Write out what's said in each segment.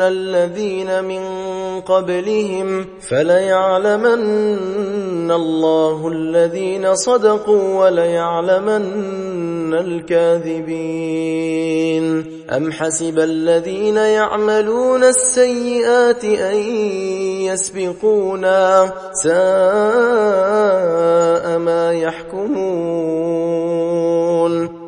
الذين من قبلهم فليعلمن الله الذين صدقوا وليعلمن الكاذبين أم حسب الذين يعملون السيئات أن يسبقونا ساء ما يحكمون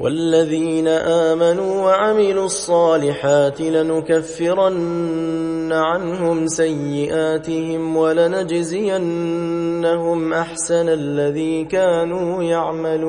والذين آمنوا وعملوا الصالحات لنكفرن عنهم سيئاتهم ولنجزينهم أحسن الذي كانوا يعملون.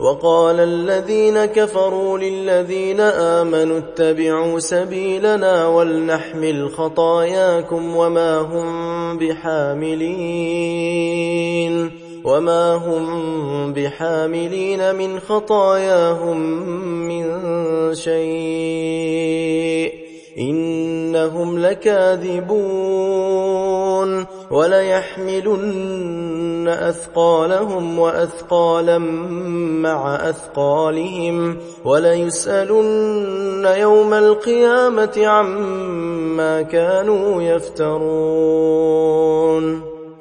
وقال الذين كفروا للذين آمنوا اتبعوا سبيلنا ولنحمل خطاياكم وما هم بحاملين وما هم بحاملين من خطاياهم من شيء إنهم لكاذبون وليحملن أثقالهم وأثقالا مع أثقالهم وليسألن يوم القيامة عما كانوا يفترون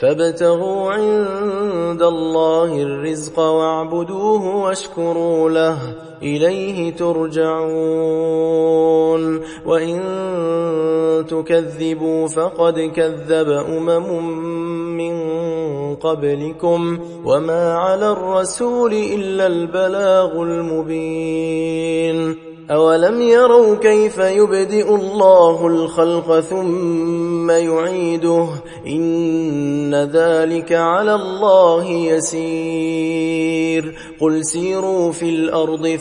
فابتغوا عند الله الرزق واعبدوه واشكروا له. إليه ترجعون. وإن تكذبوا فقد كذب أمم من قبلكم وما على الرسول إلا البلاغ المبين. أولم يروا كيف يبدئ الله الخلق ثم يعيده؟ إن ذلك على الله يسير. قل سيروا في الأرض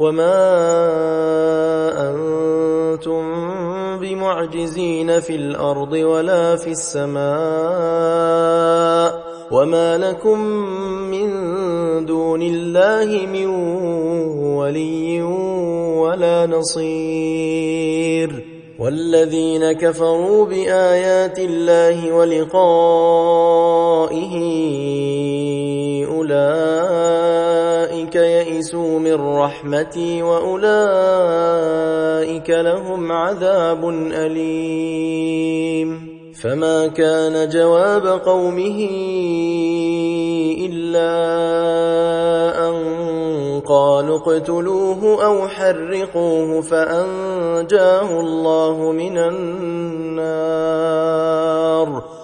وما أنتم بمعجزين في الأرض ولا في السماء وما لكم من دون الله من ولي ولا نصير والذين كفروا بآيات الله ولقائه يئسوا من رحمتي وأولئك لهم عذاب أليم. فما كان جواب قومه إلا أن قالوا اقتلوه أو حرقوه فأنجاه الله من النار.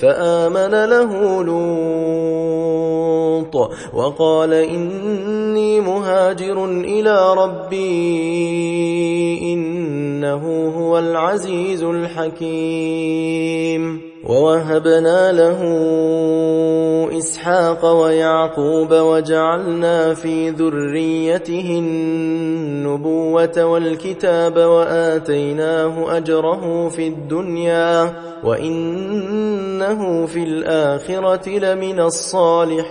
فآمن له لوط وقال إني مهاجر إلى ربي إنه هو العزيز الحكيم. ووهبنا له إسحاق ويعقوب وجعلنا في ذريته النبوة والكتاب وآتيناه أجره في الدنيا وإنه في الآخرة لمن الصالحين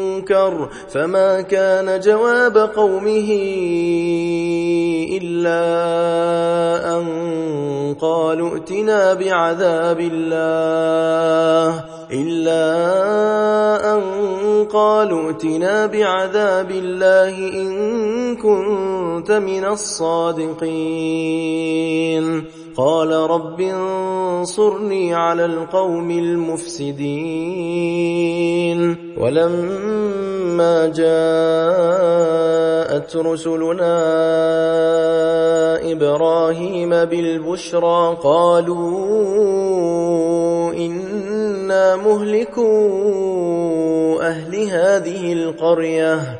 فما كان جواب قومه إلا أن قالوا ائتنا بعذاب الله إلا أن قالوا ائتنا بعذاب الله إن كنت من الصادقين. قال رب انصرني على القوم المفسدين. ولما جاءت رسلنا إبراهيم بالبشرى قالوا إنا مهلكوا أهل هذه القرية.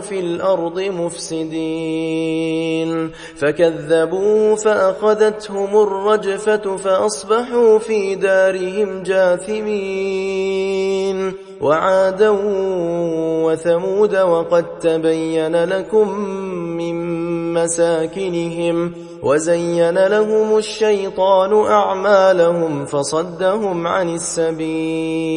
في الأرض مفسدين فكذبوه فأخذتهم الرجفة فأصبحوا في دارهم جاثمين وعادا وثمود وقد تبين لكم من مساكنهم وزين لهم الشيطان أعمالهم فصدهم عن السبيل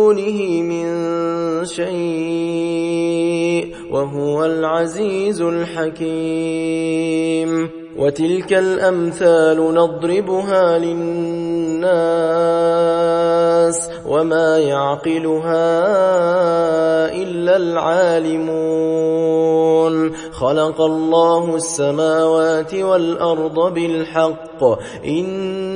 دونه من شيء وهو العزيز الحكيم. وتلك الأمثال نضربها للناس وما يعقلها إلا العالمون. خلق الله السماوات والأرض بالحق. إن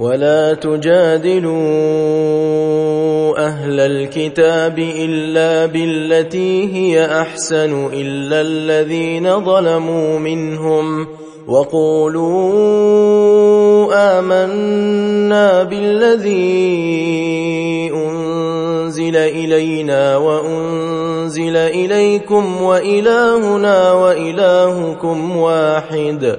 ولا تجادلوا أهل الكتاب إلا بالتي هي أحسن إلا الذين ظلموا منهم وقولوا آمنا بالذي أنزل إلينا وأنزل إليكم وإلهنا وإلهكم واحد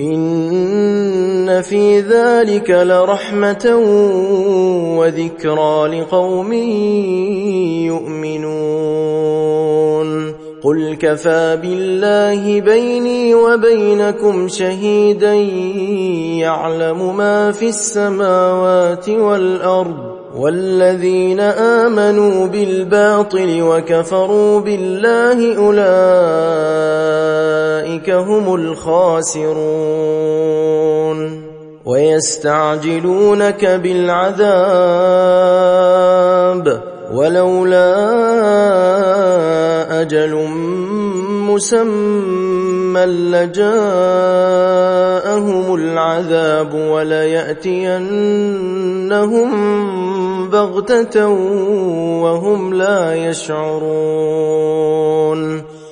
إن في ذلك لرحمة وذكرى لقوم يؤمنون. قل كفى بالله بيني وبينكم شهيدا يعلم ما في السماوات والأرض والذين آمنوا بالباطل وكفروا بالله أولئك هم الخاسرون. ويستعجلونك بالعذاب. ولولا أجل مسمى لجاءهم العذاب وليأتينهم بغتة وهم لا يشعرون.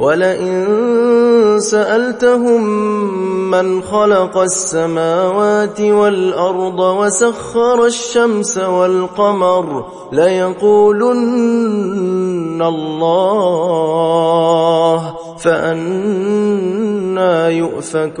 ولئن سألتهم من خلق السماوات والأرض وسخر الشمس والقمر ليقولن الله فأنا يؤفكون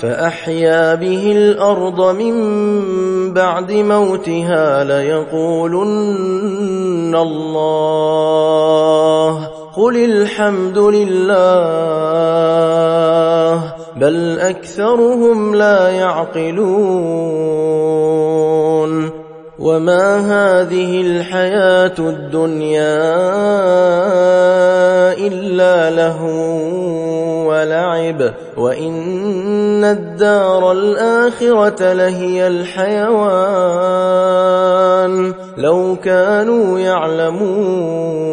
فأحيا به الأرض من بعد موتها ليقولن الله. قل الحمد لله بل أكثرهم لا يعقلون. وما هذه الحياة الدنيا إلا له ولعب وإن الدار الآخرة لهي الحيوان لو كانوا يعلمون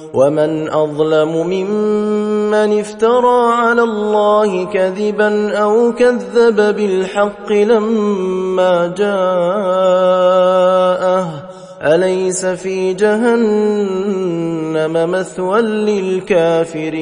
ومن أظلم ممن افترى على الله كذبا أو كذب بالحق لما جاءه أليس في جهنم مثوى للكافرين